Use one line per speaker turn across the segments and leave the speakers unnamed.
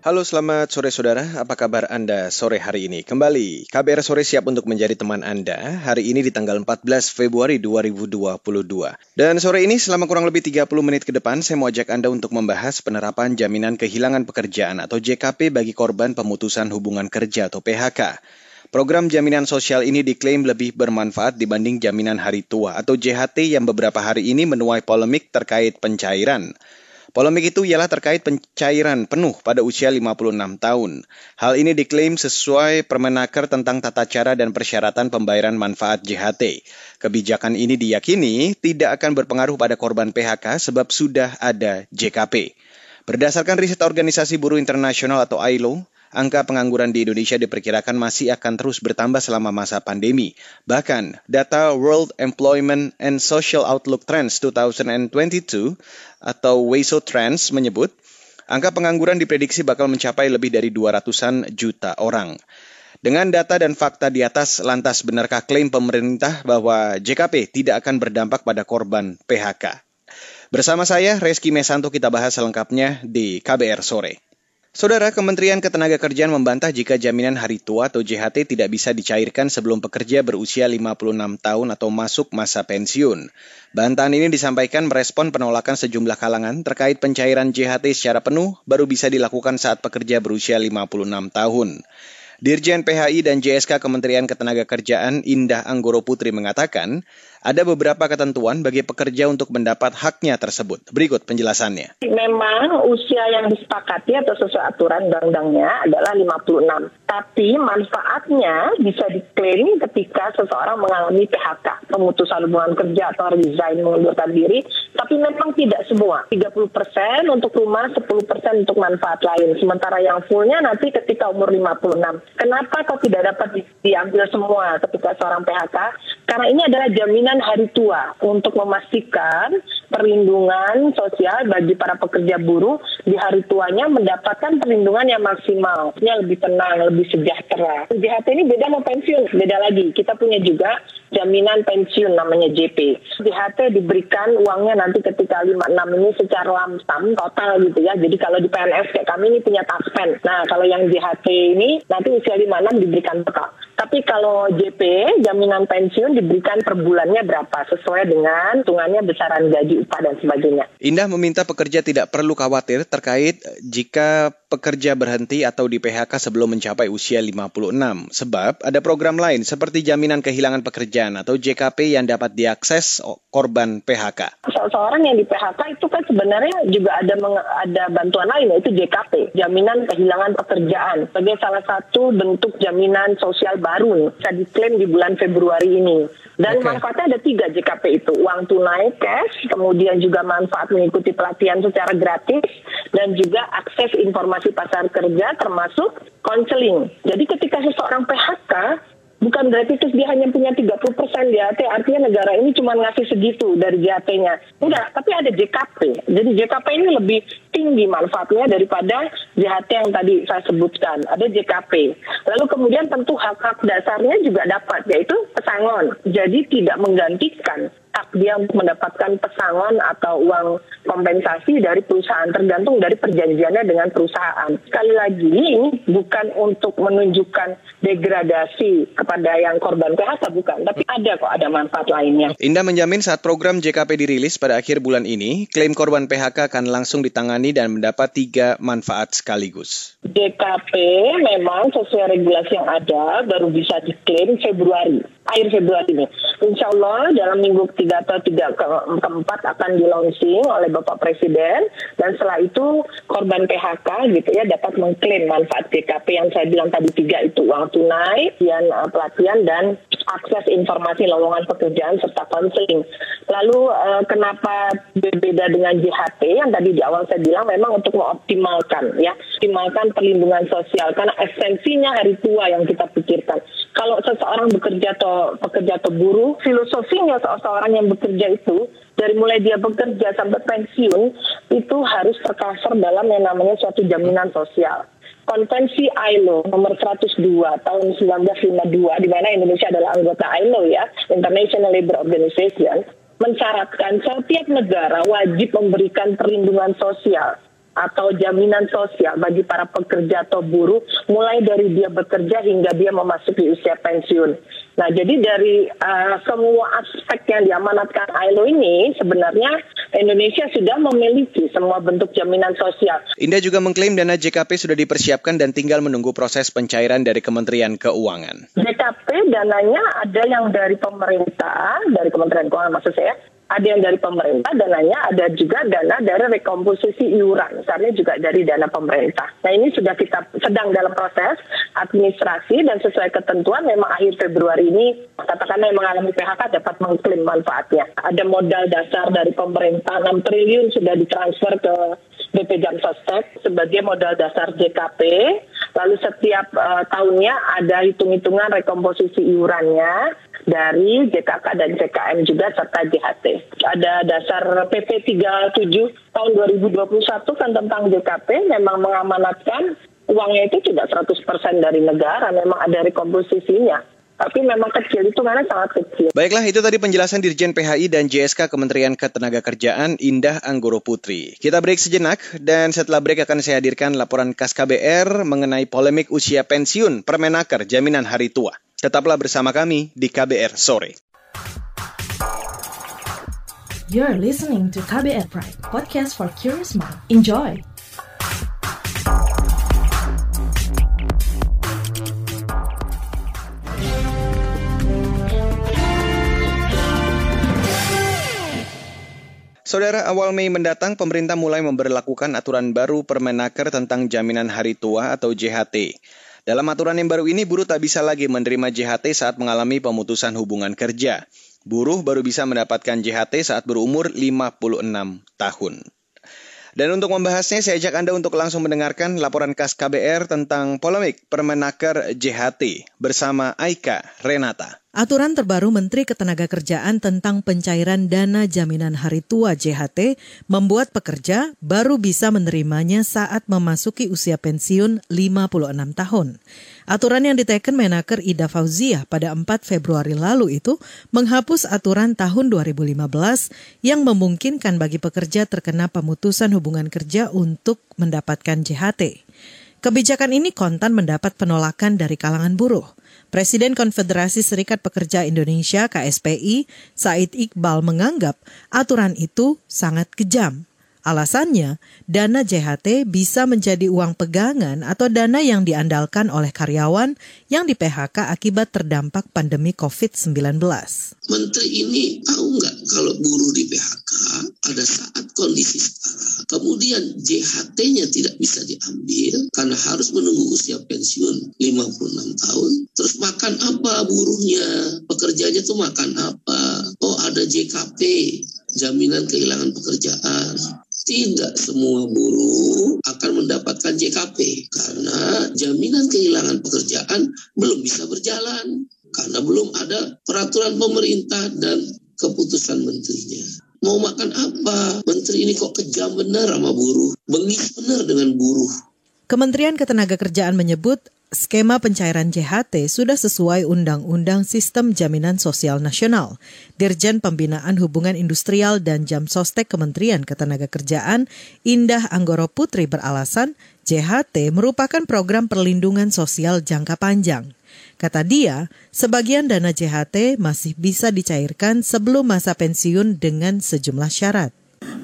Halo selamat sore saudara, apa kabar Anda sore hari ini? Kembali, KBR Sore siap untuk menjadi teman Anda hari ini di tanggal 14 Februari 2022. Dan sore ini selama kurang lebih 30 menit ke depan saya mau ajak Anda untuk membahas penerapan jaminan kehilangan pekerjaan atau JKP bagi korban pemutusan hubungan kerja atau PHK. Program jaminan sosial ini diklaim lebih bermanfaat dibanding jaminan hari tua atau JHT yang beberapa hari ini menuai polemik terkait pencairan. Polemik itu ialah terkait pencairan penuh pada usia 56 tahun. Hal ini diklaim sesuai Permenaker tentang tata cara dan persyaratan pembayaran manfaat JHT. Kebijakan ini diyakini tidak akan berpengaruh pada korban PHK sebab sudah ada JKP. Berdasarkan riset Organisasi Buruh Internasional atau ILO, angka pengangguran di Indonesia diperkirakan masih akan terus bertambah selama masa pandemi. Bahkan, data World Employment and Social Outlook Trends 2022 atau WESO Trends menyebut, angka pengangguran diprediksi bakal mencapai lebih dari 200-an juta orang. Dengan data dan fakta di atas, lantas benarkah klaim pemerintah bahwa JKP tidak akan berdampak pada korban PHK? Bersama saya, Reski Mesanto, kita bahas selengkapnya di KBR Sore. Saudara Kementerian Ketenagakerjaan membantah jika jaminan hari tua atau JHT tidak bisa dicairkan sebelum pekerja berusia 56 tahun atau masuk masa pensiun. Bantahan ini disampaikan merespon penolakan sejumlah kalangan terkait pencairan JHT secara penuh baru bisa dilakukan saat pekerja berusia 56 tahun. Dirjen PHI dan JSK Kementerian Ketenagakerjaan Indah Anggoro Putri mengatakan, ada beberapa ketentuan bagi pekerja untuk mendapat haknya tersebut. Berikut penjelasannya.
Memang usia yang disepakati atau sesuai aturan undang-undangnya adalah 56. Tapi manfaatnya bisa diklaim ketika seseorang mengalami PHK, pemutusan hubungan kerja atau resign mengundurkan diri. Tapi memang tidak semua. 30% untuk rumah, 10% untuk manfaat lain. Sementara yang fullnya nanti ketika umur 56. Kenapa kok tidak dapat di diambil semua ketika seorang PHK? Karena ini adalah jaminan hari tua untuk memastikan perlindungan sosial bagi para pekerja buruh di hari tuanya mendapatkan perlindungan yang maksimal, yang lebih tenang, lebih sejahtera. JHT ini beda sama pensiun, beda lagi. Kita punya juga jaminan pensiun namanya JP. JHT diberikan uangnya nanti ketika 56 ini secara lamsam total gitu ya. Jadi kalau di PNS kayak kami ini punya taspen. Nah kalau yang JHT ini nanti usia 56 diberikan total. Tapi kalau JP, jaminan pensiun diberikan per bulannya berapa sesuai dengan hitungannya besaran gaji upah dan sebagainya.
Indah meminta pekerja tidak perlu khawatir terkait jika pekerja berhenti atau di PHK sebelum mencapai usia 56 sebab ada program lain seperti jaminan kehilangan pekerjaan atau JKP yang dapat diakses korban PHK.
Seorang yang di PHK itu kan sebenarnya juga ada ada bantuan lain yaitu JKP, jaminan kehilangan pekerjaan sebagai salah satu bentuk jaminan sosial baru bisa diklaim di bulan Februari ini. Dan okay. manfaatnya ada tiga JKP itu, uang tunai, cash, kemudian juga manfaat mengikuti pelatihan secara gratis, dan juga akses informasi pasar kerja termasuk konseling. Jadi ketika seseorang PHK, bukan berarti terus dia hanya punya 30 persen JHT, artinya negara ini cuma ngasih segitu dari JHT-nya. Enggak, tapi ada JKP. Jadi JKP ini lebih tinggi manfaatnya daripada JHT yang tadi saya sebutkan. Ada JKP. Lalu kemudian tentu hak-hak dasarnya juga dapat, yaitu pesangon. Jadi tidak menggantikan hak dia untuk mendapatkan pesangon atau uang kompensasi dari perusahaan tergantung dari perjanjiannya dengan perusahaan. Sekali lagi ini bukan untuk menunjukkan degradasi kepada yang korban PHK bukan, tapi ada kok ada manfaat lainnya.
Indah menjamin saat program JKP dirilis pada akhir bulan ini, klaim korban PHK akan langsung ditangani dan mendapat tiga manfaat sekaligus.
JKP memang sesuai regulasi yang ada baru bisa diklaim Februari, akhir Februari ini. Insya Allah dalam minggu ketiga atau tiga ke keempat akan di launching oleh Bapak Presiden dan setelah itu korban PHK gitu ya dapat mengklaim manfaat JKP yang saya bilang tadi tiga itu uang tunai, kemudian uh, pelatihan dan akses informasi lowongan pekerjaan serta konseling. Lalu uh, kenapa berbeda dengan JHT yang tadi di awal saya bilang memang untuk mengoptimalkan ya, optimalkan perlindungan sosial karena esensinya hari tua yang kita pikirkan kalau seseorang bekerja atau pekerja atau buruh, filosofinya seseorang yang bekerja itu dari mulai dia bekerja sampai pensiun itu harus tercover dalam yang namanya suatu jaminan sosial. Konvensi ILO nomor 102 tahun 1952 di mana Indonesia adalah anggota ILO ya, International Labour Organization, mensyaratkan setiap negara wajib memberikan perlindungan sosial atau jaminan sosial bagi para pekerja atau buruh mulai dari dia bekerja hingga dia memasuki usia pensiun. Nah, jadi dari uh, semua aspek yang diamanatkan ILO ini sebenarnya Indonesia sudah memiliki semua bentuk jaminan sosial.
Indah juga mengklaim dana JKP sudah dipersiapkan dan tinggal menunggu proses pencairan dari Kementerian Keuangan.
JKP dananya ada yang dari pemerintah, dari Kementerian Keuangan maksud saya, ada yang dari pemerintah dananya, ada juga dana dari rekomposisi iuran, misalnya juga dari dana pemerintah. Nah ini sudah kita sedang dalam proses administrasi dan sesuai ketentuan memang akhir Februari ini katakanlah yang mengalami PHK dapat mengklaim manfaatnya. Ada modal dasar dari pemerintah 6 triliun sudah ditransfer ke BP Jam Sostek sebagai modal dasar JKP. Lalu setiap uh, tahunnya ada hitung-hitungan rekomposisi iurannya dari JKK dan JKM juga serta JHT. Ada dasar PP 37 tahun 2021 kan tentang JKP memang mengamanatkan uangnya itu tidak 100% dari negara, memang ada rekomposisinya tapi memang kecil itu karena sangat kecil.
Baiklah, itu tadi penjelasan Dirjen PHI dan JSK Kementerian Ketenagakerjaan Indah Anggoro Putri. Kita break sejenak dan setelah break akan saya hadirkan laporan KAS KBR mengenai polemik usia pensiun Permenaker Jaminan Hari Tua. Tetaplah bersama kami di KBR Sore.
You're listening to KBR Pride, podcast for curious mind. Enjoy!
Saudara, awal Mei mendatang, pemerintah mulai memberlakukan aturan baru Permenaker tentang jaminan hari tua atau JHT. Dalam aturan yang baru ini, buruh tak bisa lagi menerima JHT saat mengalami pemutusan hubungan kerja. Buruh baru bisa mendapatkan JHT saat berumur 56 tahun. Dan untuk membahasnya, saya ajak Anda untuk langsung mendengarkan laporan KAS KBR tentang polemik Permenaker JHT bersama Aika Renata.
Aturan terbaru Menteri Ketenagakerjaan tentang pencairan dana jaminan hari tua JHT membuat pekerja baru bisa menerimanya saat memasuki usia pensiun 56 tahun. Aturan yang diteken Menaker Ida Fauziah pada 4 Februari lalu itu menghapus aturan tahun 2015 yang memungkinkan bagi pekerja terkena pemutusan hubungan kerja untuk mendapatkan JHT. Kebijakan ini kontan mendapat penolakan dari kalangan buruh. Presiden Konfederasi Serikat Pekerja Indonesia KSPI, Said Iqbal menganggap aturan itu sangat kejam. Alasannya, dana JHT bisa menjadi uang pegangan atau dana yang diandalkan oleh karyawan yang di PHK akibat terdampak pandemi COVID-19.
Menteri ini tahu nggak kalau buruh di PHK pada saat kondisi sekarang, kemudian JHT-nya tidak bisa diambil karena harus menunggu usia pensiun 56 tahun. Terus makan apa buruhnya? Pekerjanya tuh makan apa? Oh ada JKP, jaminan kehilangan pekerjaan. Tidak semua buruh akan mendapatkan JKP karena jaminan kehilangan pekerjaan belum bisa berjalan karena belum ada peraturan pemerintah dan keputusan menterinya. Mau makan apa? Menteri ini kok kejam benar sama buruh. Bengis benar dengan buruh.
Kementerian Ketenagakerjaan menyebut skema pencairan JHT sudah sesuai Undang-Undang Sistem Jaminan Sosial Nasional. Dirjen Pembinaan Hubungan Industrial dan Jam Sostek Kementerian Ketenagakerjaan Indah Anggoro Putri beralasan JHT merupakan program perlindungan sosial jangka panjang. Kata dia, sebagian dana JHT masih bisa dicairkan sebelum masa pensiun dengan sejumlah syarat.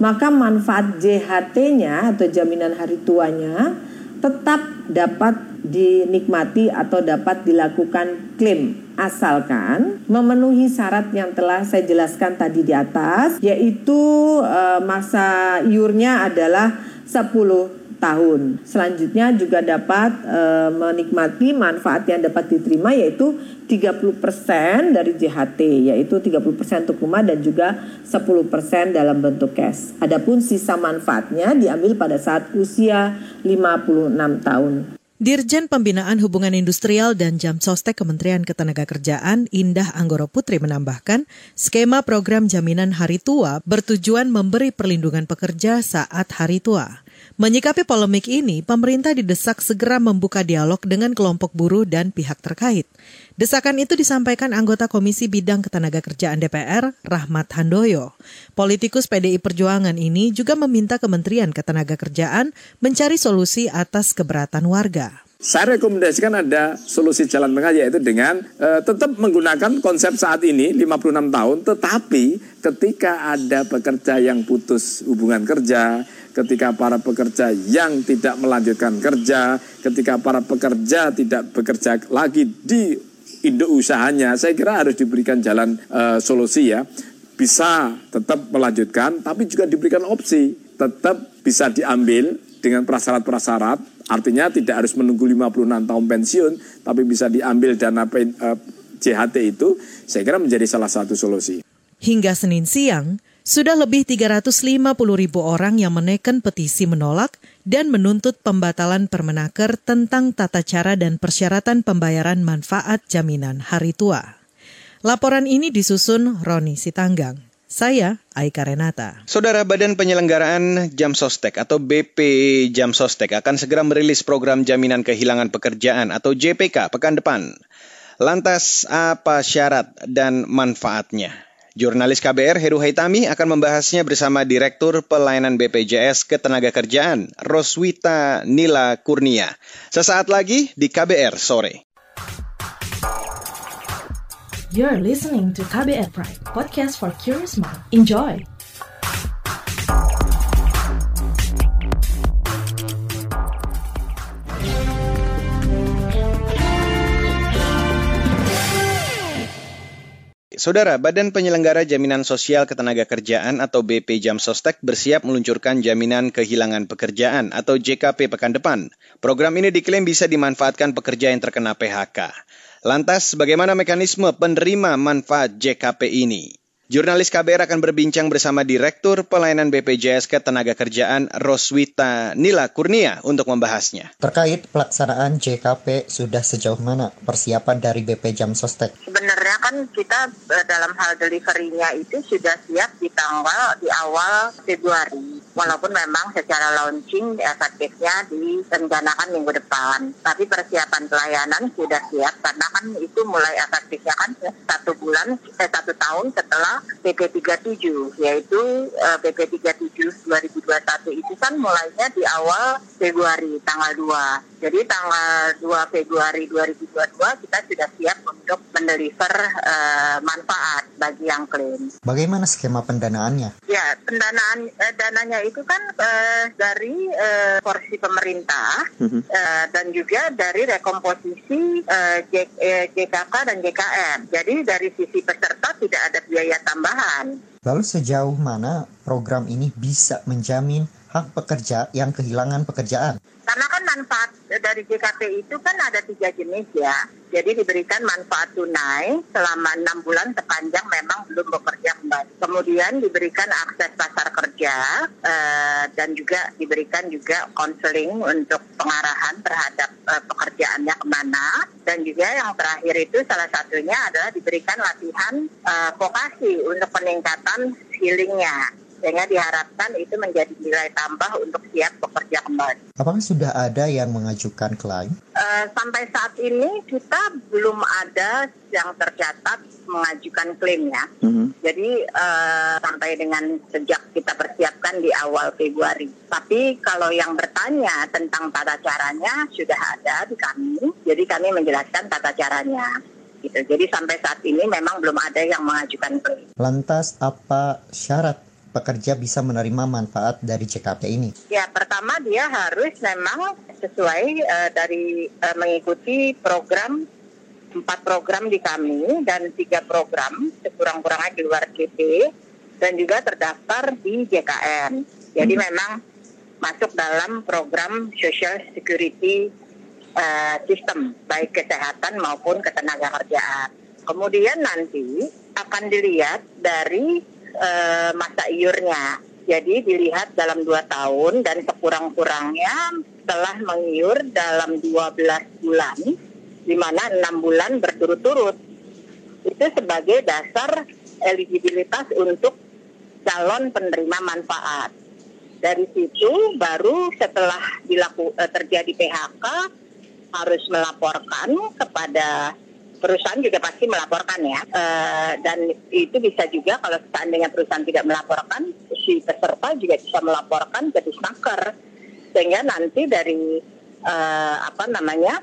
Maka manfaat JHT-nya atau jaminan hari tuanya tetap dapat dinikmati atau dapat dilakukan klaim. Asalkan memenuhi syarat yang telah saya jelaskan tadi di atas yaitu eh, masa iurnya adalah 10 tahun. Selanjutnya juga dapat e, menikmati manfaat yang dapat diterima yaitu 30% dari JHT yaitu 30% untuk rumah dan juga 10% dalam bentuk cash. Adapun sisa manfaatnya diambil pada saat usia 56 tahun.
Dirjen Pembinaan Hubungan Industrial dan Jam Sostek Kementerian Ketenagakerjaan Indah Anggoro Putri menambahkan, skema program jaminan hari tua bertujuan memberi perlindungan pekerja saat hari tua. Menyikapi polemik ini, pemerintah didesak segera membuka dialog dengan kelompok buruh dan pihak terkait. Desakan itu disampaikan anggota Komisi Bidang Ketenagakerjaan DPR, Rahmat Handoyo. Politikus PDI Perjuangan ini juga meminta Kementerian Ketenagakerjaan mencari solusi atas keberatan warga.
Saya rekomendasikan ada solusi jalan tengah yaitu dengan e, tetap menggunakan konsep saat ini 56 tahun tetapi ketika ada pekerja yang putus hubungan kerja ketika para pekerja yang tidak melanjutkan kerja, ketika para pekerja tidak bekerja lagi di induk usahanya, saya kira harus diberikan jalan e, solusi ya. Bisa tetap melanjutkan, tapi juga diberikan opsi, tetap bisa diambil dengan prasyarat-prasyarat, artinya tidak harus menunggu 56 tahun pensiun, tapi bisa diambil dana pen, e, JHT itu, saya kira menjadi salah satu solusi.
Hingga Senin siang, sudah lebih 350 ribu orang yang menekan petisi menolak dan menuntut pembatalan permenaker tentang tata cara dan persyaratan pembayaran manfaat jaminan hari tua. Laporan ini disusun Roni Sitanggang. Saya Aika Renata.
Saudara Badan Penyelenggaraan Jam Sostek atau BP Jam Sostek akan segera merilis program jaminan kehilangan pekerjaan atau JPK pekan depan. Lantas apa syarat dan manfaatnya? Jurnalis KBR Heru Haitami akan membahasnya bersama Direktur Pelayanan BPJS Ketenagakerjaan Roswita Nila Kurnia. Sesaat lagi di KBR sore.
You're listening to KBR Pride, podcast for curious mind. Enjoy.
Saudara, Badan Penyelenggara Jaminan Sosial Ketenagakerjaan atau BP Jam Sostek bersiap meluncurkan jaminan kehilangan pekerjaan atau JKP pekan depan. Program ini diklaim bisa dimanfaatkan pekerja yang terkena PHK. Lantas, bagaimana mekanisme penerima manfaat JKP ini? Jurnalis KBR akan berbincang bersama Direktur Pelayanan BPJS Ketenagakerjaan Roswita Nila Kurnia untuk membahasnya.
Terkait pelaksanaan JKP sudah sejauh mana persiapan dari BP Jam Sostek?
Sebenarnya kan kita eh, dalam hal deliverynya itu sudah siap di tanggal di awal Februari. Walaupun memang secara launching efektifnya direncanakan minggu depan. Tapi persiapan pelayanan sudah siap karena kan itu mulai efektifnya kan satu bulan, eh, satu tahun setelah PP 37 yaitu uh, PP 37 2021 itu kan mulainya di awal Februari tanggal 2. Jadi tanggal 2 Februari 2022 kita sudah siap untuk mendeliver uh, manfaat bagi yang klaim.
Bagaimana skema pendanaannya?
Ya, pendanaan uh, dananya itu kan uh, dari uh, porsi pemerintah uh-huh. uh, dan juga dari rekomposisi J, uh, JKK dan JKM. Jadi dari sisi peserta tidak ada biaya tambahan.
Lalu sejauh mana program ini bisa menjamin hak pekerja yang kehilangan pekerjaan?
Karena kan manfaat dari JKP itu kan ada tiga jenis ya. Jadi diberikan manfaat tunai selama enam bulan sepanjang memang belum bekerja kembali. Kemudian diberikan akses pasar kerja eh, dan juga diberikan juga konseling untuk pengarahan terhadap eh, pekerjaannya ke mana. Dan juga yang terakhir itu salah satunya adalah diberikan latihan eh, vokasi untuk peningkatan skillingnya sehingga diharapkan itu menjadi nilai tambah untuk siap bekerja kembali.
Apakah sudah ada yang mengajukan klaim?
Uh, sampai saat ini kita belum ada yang tercatat mengajukan klaimnya. Mm -hmm. Jadi uh, sampai dengan sejak kita persiapkan di awal Februari. Tapi kalau yang bertanya tentang tata caranya sudah ada di kami. Jadi kami menjelaskan tata caranya gitu. Jadi sampai saat ini memang belum ada yang mengajukan klaim.
Lantas apa syarat pekerja bisa menerima manfaat dari JKP ini?
Ya, pertama dia harus memang sesuai uh, dari uh, mengikuti program empat program di kami dan tiga program sekurang-kurangnya di luar JP dan juga terdaftar di JKN. Jadi hmm. memang masuk dalam program Social Security uh, System baik kesehatan maupun ketenaga kerjaan. Kemudian nanti akan dilihat dari uh, masa iurnya.
Jadi dilihat dalam dua tahun dan sekurang-kurangnya telah mengiur dalam 12 bulan, di mana enam bulan berturut-turut. Itu sebagai dasar eligibilitas untuk calon penerima manfaat. Dari situ baru setelah dilaku, eh, terjadi PHK harus melaporkan kepada perusahaan juga pasti melaporkan ya. E, dan itu bisa juga kalau seandainya perusahaan tidak melaporkan si peserta juga bisa melaporkan ke disnaker sehingga nanti dari e, apa namanya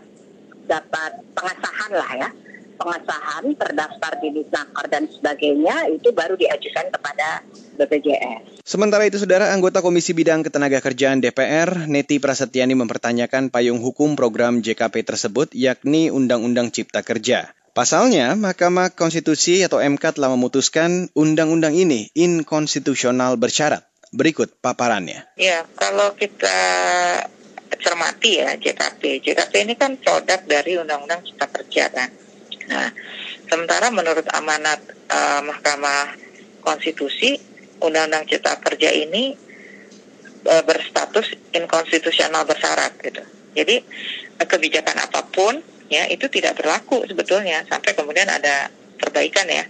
dapat pengesahan lah ya pengesahan terdaftar di disnaker dan sebagainya itu baru diajukan kepada BPJS.
Sementara itu, saudara anggota Komisi Bidang Ketenagakerjaan DPR, Neti Prasetyani mempertanyakan payung hukum program JKP tersebut, yakni Undang-Undang Cipta Kerja. Pasalnya, Mahkamah Konstitusi atau MK telah memutuskan undang-undang ini inkonstitusional bersyarat. Berikut paparannya.
Ya, kalau kita cermati ya JKP. JKP ini kan produk dari Undang-Undang Cipta Kerja kan. Nah, sementara menurut amanat uh, Mahkamah Konstitusi Undang-Undang Cipta Kerja ini e, berstatus inkonstitusional bersyarat gitu. Jadi e, kebijakan apa pun ya itu tidak berlaku sebetulnya sampai kemudian ada perbaikan ya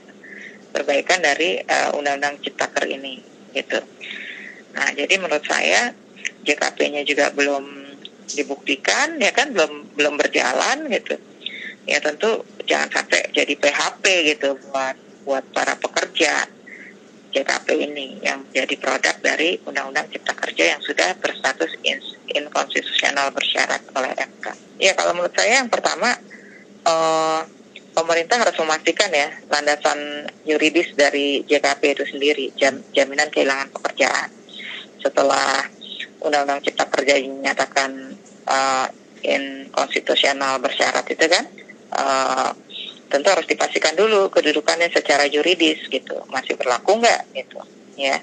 perbaikan dari uh, Undang-Undang Ciptaker ini gitu. Nah jadi menurut saya JKP-nya juga belum dibuktikan ya kan belum belum berjalan gitu. Ya tentu jangan sampai jadi PHP gitu buat buat para pekerja JKP ini yang jadi produk dari Undang-Undang Cipta Kerja yang sudah berstatus inkonstitusional bersyarat oleh MK. Ya kalau menurut saya yang pertama uh, pemerintah harus memastikan ya landasan yuridis dari JKP itu sendiri jam, jaminan kehilangan pekerjaan setelah Undang-Undang Cipta Kerja dinyatakan uh, inkonstitusional bersyarat itu kan. Uh, tentu harus dipastikan dulu kedudukannya secara yuridis gitu. Masih berlaku nggak gitu ya.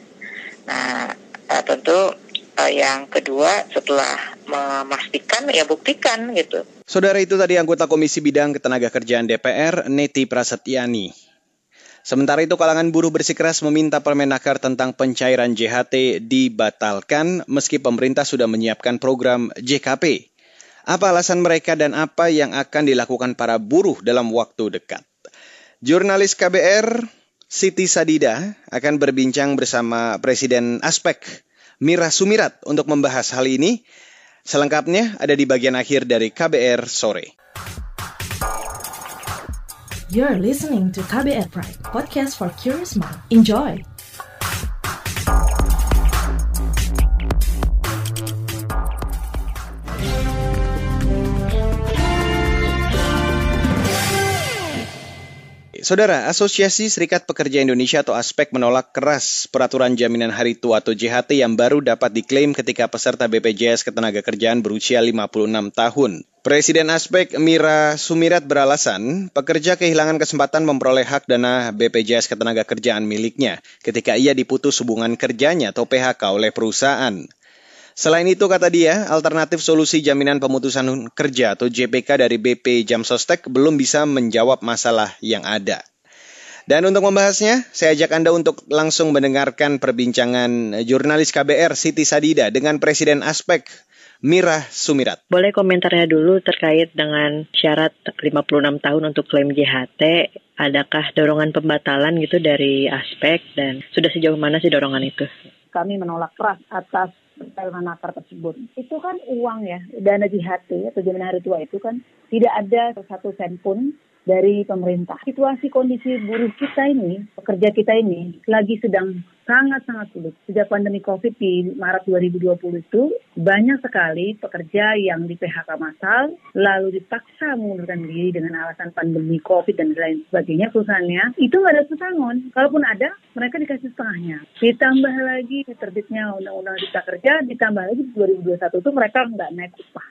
Nah uh, tentu uh, yang kedua setelah memastikan ya buktikan gitu.
Saudara itu tadi anggota Komisi Bidang Ketenagakerjaan DPR Neti Prasetyani. Sementara itu kalangan buruh bersikeras meminta Permenaker tentang pencairan JHT dibatalkan meski pemerintah sudah menyiapkan program JKP apa alasan mereka dan apa yang akan dilakukan para buruh dalam waktu dekat? Jurnalis KBR Siti Sadida akan berbincang bersama Presiden Aspek Mira Sumirat untuk membahas hal ini. Selengkapnya ada di bagian akhir dari KBR sore.
You're listening to KBR Pride, podcast for curious mind. Enjoy.
Saudara, Asosiasi Serikat Pekerja Indonesia atau ASPEK menolak keras peraturan jaminan hari tua atau JHT yang baru dapat diklaim ketika peserta BPJS Ketenagakerjaan berusia 56 tahun. Presiden ASPEK Mira Sumirat beralasan pekerja kehilangan kesempatan memperoleh hak dana BPJS Ketenagakerjaan miliknya ketika ia diputus hubungan kerjanya atau PHK oleh perusahaan. Selain itu, kata dia, alternatif solusi jaminan pemutusan kerja atau JPK dari BP Jam Sostek belum bisa menjawab masalah yang ada. Dan untuk membahasnya, saya ajak Anda untuk langsung mendengarkan perbincangan jurnalis KBR Siti Sadida dengan Presiden Aspek Mira Sumirat.
Boleh komentarnya dulu terkait dengan syarat 56 tahun untuk klaim JHT. Adakah dorongan pembatalan gitu dari aspek dan sudah sejauh mana sih dorongan itu?
Kami menolak keras atas pencairan nakar tersebut. Itu kan uang ya, dana JHT atau jaminan hari tua itu kan tidak ada satu sen pun dari pemerintah. Situasi kondisi buruh kita ini, pekerja kita ini lagi sedang sangat-sangat sulit. Sejak pandemi COVID di Maret 2020 itu banyak sekali pekerja yang di PHK massal lalu dipaksa mengundurkan diri dengan alasan pandemi COVID dan lain sebagainya perusahaannya itu nggak ada pesangon. Kalaupun ada, mereka dikasih setengahnya. Ditambah lagi terbitnya Undang-Undang Cipta Kerja, ditambah lagi 2021 itu mereka nggak naik upah.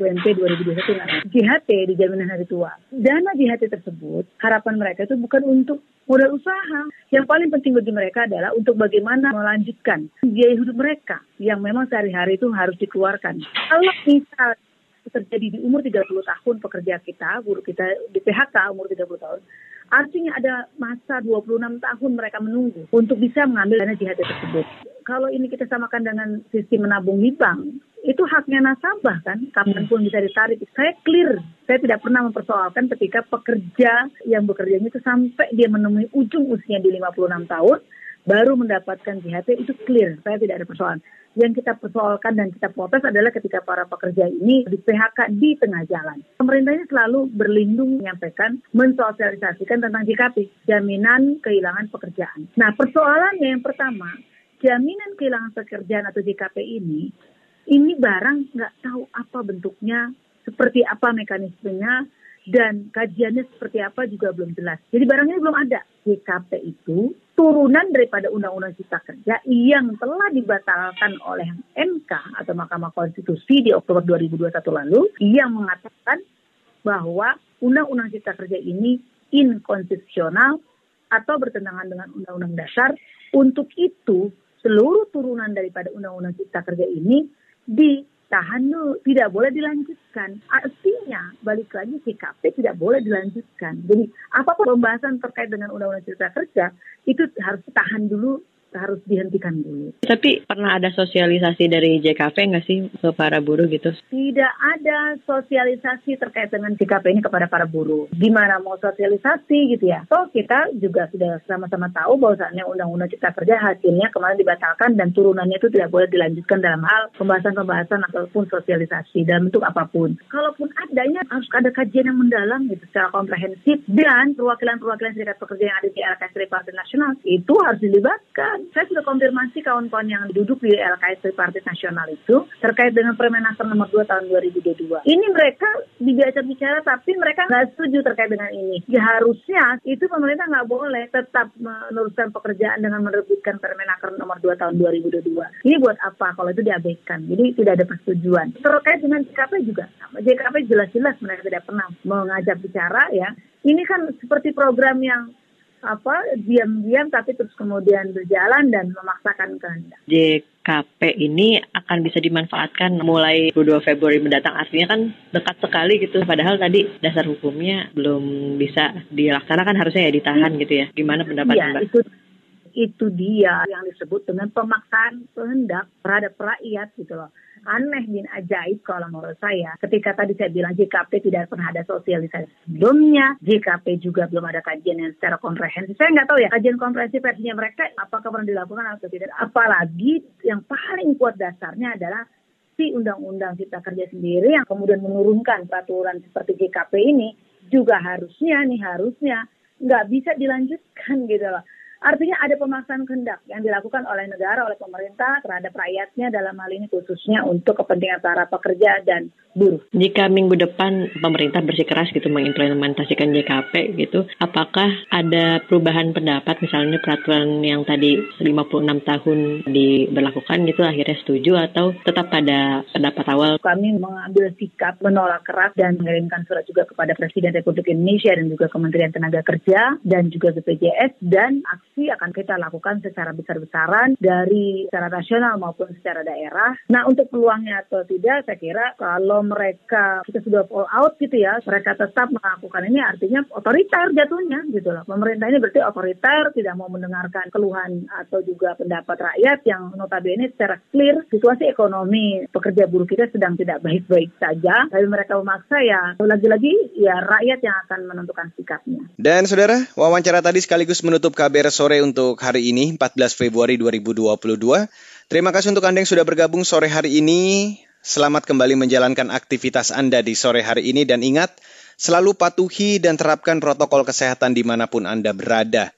UMP 2021 JHT di jaminan hari tua. Dana JHT tersebut harapan mereka itu bukan untuk modal usaha. Yang paling penting bagi mereka adalah untuk bagaimana melanjutkan biaya hidup mereka yang memang sehari-hari itu harus dikeluarkan. Kalau misal terjadi di umur 30 tahun pekerja kita, guru kita di PHK umur 30 tahun, Artinya ada masa 26 tahun mereka menunggu untuk bisa mengambil dana JHT tersebut. Kalau ini kita samakan dengan sistem menabung di bank, itu haknya nasabah kan, kapan pun bisa ditarik. Saya clear, saya tidak pernah mempersoalkan ketika pekerja yang bekerjanya itu sampai dia menemui ujung usia di 56 tahun, baru mendapatkan JHT itu clear, saya tidak ada persoalan. Yang kita persoalkan dan kita protes adalah ketika para pekerja ini di PHK di tengah jalan. Pemerintahnya selalu berlindung menyampaikan, mensosialisasikan tentang JKP, jaminan kehilangan pekerjaan. Nah persoalannya yang pertama, jaminan kehilangan pekerjaan atau JKP ini, ini barang nggak tahu apa bentuknya, seperti apa mekanismenya, dan kajiannya seperti apa juga belum jelas. Jadi barangnya belum ada. JKP itu turunan daripada Undang-Undang Cipta Kerja yang telah dibatalkan oleh MK atau Mahkamah Konstitusi di Oktober 2021 lalu yang mengatakan bahwa Undang-Undang Cipta Kerja ini inkonstitusional atau bertentangan dengan Undang-Undang Dasar. Untuk itu, seluruh turunan daripada Undang-Undang Cipta Kerja ini ditahan dulu, tidak boleh dilanjutkan. Artinya, balik lagi CKP tidak boleh dilanjutkan. Jadi, apa pun pembahasan terkait dengan Undang-Undang Cipta Kerja, itu harus tahan dulu harus dihentikan dulu.
Tapi pernah ada sosialisasi dari JKP nggak sih ke para buruh gitu?
Tidak ada sosialisasi terkait dengan JKP ini kepada para buruh. Gimana mau sosialisasi gitu ya? So kita juga sudah sama-sama tahu bahwasannya Undang-Undang Cipta Kerja hasilnya kemarin dibatalkan dan turunannya itu tidak boleh dilanjutkan dalam hal pembahasan-pembahasan ataupun sosialisasi dalam bentuk apa pun. Kalaupun adanya harus ada kajian yang mendalam gitu secara komprehensif dan perwakilan-perwakilan serikat pekerja yang ada di LKS Tripartit Nasional itu harus dilibatkan saya sudah konfirmasi kawan-kawan yang duduk di LKS Tripartit Nasional itu terkait dengan Permenaker nomor 2 tahun 2022. Ini mereka dibicara-bicara tapi mereka nggak setuju terkait dengan ini. Ya harusnya itu pemerintah nggak boleh tetap meneruskan pekerjaan dengan menerbitkan Permenaker nomor 2 tahun 2022. Ini buat apa kalau itu diabaikan? Jadi tidak ada persetujuan. Terkait dengan JKP juga JKP jelas-jelas mereka tidak pernah mengajak bicara ya. Ini kan seperti program yang apa diam-diam tapi terus kemudian berjalan dan memaksakan kehendak.
JKP ini akan bisa dimanfaatkan mulai 22 Februari mendatang artinya kan dekat sekali gitu padahal tadi dasar hukumnya belum bisa dilaksanakan harusnya ya ditahan gitu ya. Gimana pendapat
ya,
Mbak?
Itu itu dia yang disebut dengan pemaksaan kehendak terhadap rakyat gitu loh aneh bin ajaib kalau menurut saya. Ketika tadi saya bilang JKP tidak pernah ada sosialisasi sebelumnya, JKP juga belum ada kajian yang secara komprehensif. Saya nggak tahu ya kajian komprehensif versinya mereka apakah pernah dilakukan atau tidak. Apalagi yang paling kuat dasarnya adalah si Undang-Undang Cipta Kerja sendiri yang kemudian menurunkan peraturan seperti JKP ini juga harusnya nih harusnya nggak bisa dilanjutkan gitu loh. Artinya ada pemaksaan kehendak yang dilakukan oleh negara, oleh pemerintah terhadap rakyatnya dalam hal ini khususnya untuk kepentingan para pekerja dan buruh.
Jika minggu depan pemerintah bersikeras gitu mengimplementasikan JKP gitu, apakah ada perubahan pendapat misalnya peraturan yang tadi 56 tahun diberlakukan gitu akhirnya setuju atau tetap pada pendapat awal?
Kami mengambil sikap menolak keras dan mengirimkan surat juga kepada Presiden Republik Indonesia dan juga Kementerian Tenaga Kerja dan juga BPJS dan aksi aksi akan kita lakukan secara besar-besaran dari secara nasional maupun secara daerah. Nah untuk peluangnya atau tidak saya kira kalau mereka kita sudah all out gitu ya mereka tetap melakukan ini artinya otoriter jatuhnya gitu loh. Pemerintah ini berarti otoriter tidak mau mendengarkan keluhan atau juga pendapat rakyat yang notabene secara clear situasi ekonomi pekerja buruh kita sedang tidak baik-baik saja tapi mereka memaksa ya lagi-lagi ya rakyat yang akan menentukan sikapnya.
Dan saudara, wawancara tadi sekaligus menutup KBR sore untuk hari ini, 14 Februari 2022. Terima kasih untuk Anda yang sudah bergabung sore hari ini. Selamat kembali menjalankan aktivitas Anda di sore hari ini dan ingat, selalu patuhi dan terapkan protokol kesehatan di mana pun Anda berada.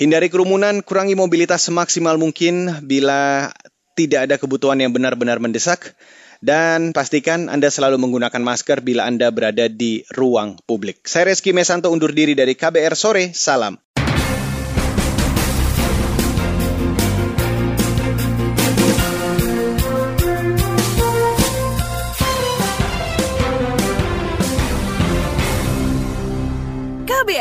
Hindari kerumunan, kurangi mobilitas semaksimal mungkin bila tidak ada kebutuhan yang benar-benar mendesak. Dan pastikan Anda selalu menggunakan masker bila Anda berada di ruang publik. Saya Reski Mesanto undur diri dari KBR Sore, salam.